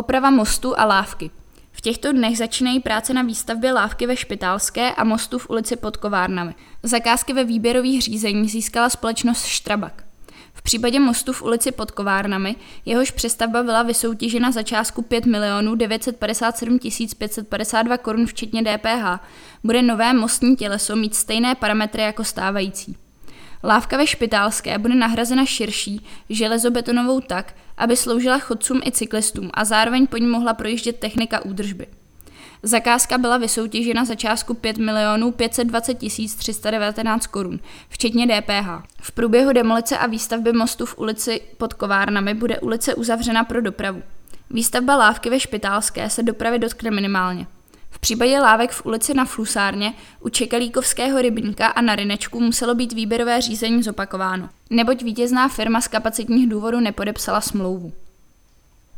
Oprava mostu a lávky. V těchto dnech začínají práce na výstavbě lávky ve Špitálské a mostu v ulici pod Kovárnami. Zakázky ve výběrových řízení získala společnost Štrabak. V případě mostu v ulici pod Kovárnami, jehož přestavba byla vysoutěžena za částku 5 milionů 957 552 korun včetně DPH, bude nové mostní těleso mít stejné parametry jako stávající. Lávka ve Špitálské bude nahrazena širší železobetonovou tak, aby sloužila chodcům i cyklistům a zároveň po ní mohla projíždět technika údržby. Zakázka byla vysoutěžena za částku 5 milionů 520 319 korun, včetně DPH. V průběhu demolice a výstavby mostu v ulici pod Kovárnami bude ulice uzavřena pro dopravu. Výstavba lávky ve Špitálské se dopravy dotkne minimálně. Případě lávek v ulici na Flusárně, u Čekalíkovského rybníka a na Rinečku muselo být výběrové řízení zopakováno, neboť vítězná firma z kapacitních důvodů nepodepsala smlouvu.